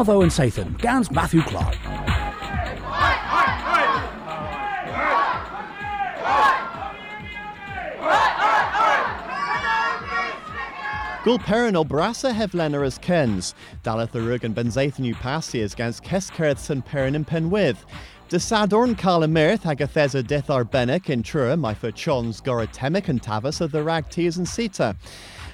Watho and Sathan, Gans Matthew Clark. Gul perin o brasa heflenner as kens, daleth the rug and benzaithan u passias gans keskerth and perin and penwydd. De sadorn cael y mirth hag athesa dith ar bennic in trua for chons goratemic and tavas of the rag tears and sita.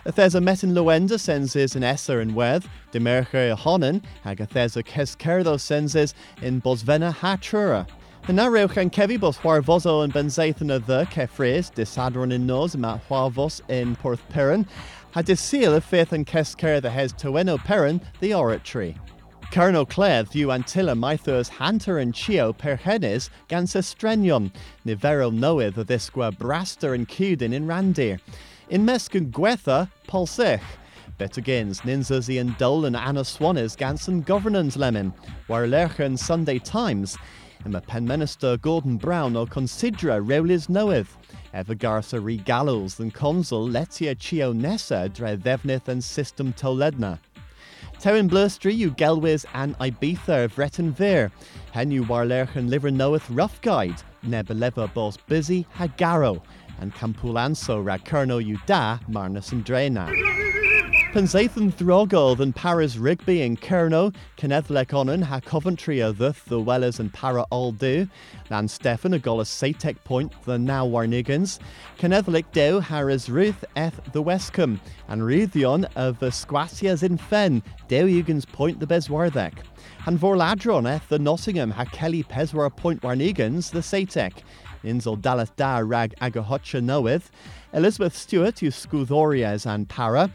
Athesa metin luenda senses in Esser and Weth, de merche honen hag athesa keskerdo senses in bosvena ha trura. Yna rewch yn cefi bod chwarfoso yn benzaithan the ddy de disadron in nos yma chwarfos in Porth had a seal of faith and cescer the hes tyweno Perin, the oratory. Colonel Clare ddiw antilla maithus hanter and chio perhenes gan sestrenion, niferol noedd o ddisgwa braster and cudin in randir. In mescyn gwetha, polsich, Bet agains ninzas and dol and Anna Swanis ganson governance lemon, war lerchen Sunday Times, and the Pen Minister Gordon Brown o considera rewlis noedd. Ever garsa re gallows than consul letia chio nessa dre ddefnydd and system toledna. Tewin blustri yw gelwys an Ibiza vretan vir. Hen yw warlerchen liver knoweth rough guide. Neb lever bos busy hagaro. And campulanso ra kerno yu da marnus and drena. Pensathan throgol than Paris Rigby in Kerno, Kenneth Onan ha Coventry a thuth the Wellers and Para all do, Nan Stefan a golas Satek Point the now Warnigans, Kenneth Deu Harris Ruth eth the Westcombe, and Ruthion of the Squasias in Fen, Deu Eugens Point the Beswarthek. And Vorladron eth the Nottingham ha Kelly Peswar Point Warnigans the Satek, Inzel Dallas Da Rag Agahocha Noeth, Elizabeth Stewart yw Sgwddorias and Para,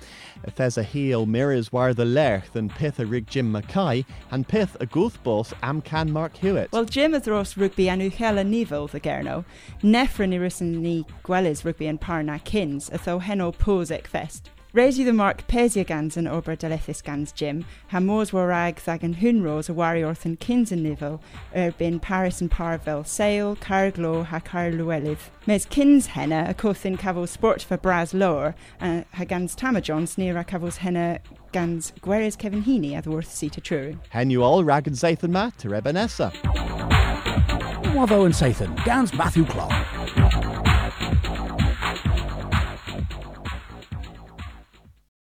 Thes a heel mirrors war the lerch than pith a rig Jim Mackay, and pith a boss am can Mark Hewitt. Well, Jim is ros rugby anu hela the gerno, nefren irusen ni gwelis rugby and parna kins, a tho heno fest. Réidir the mark pésiagans an ober delethis gans Jim, ha mós warag thag an hunros a wariorth an kins an nivel, er bin Paris and Parvel, Sail, Carglo, ha Car Llewelydd. Mes kins henna a cothin cafo sport for bras lower, uh, ha gans tamajon sneer a cafos henna gans gweres Kevin Heaney a worth seat a true. Hen you all rag and Sathan ma to Rebanessa. Watho and Sathan, gans Matthew Clark.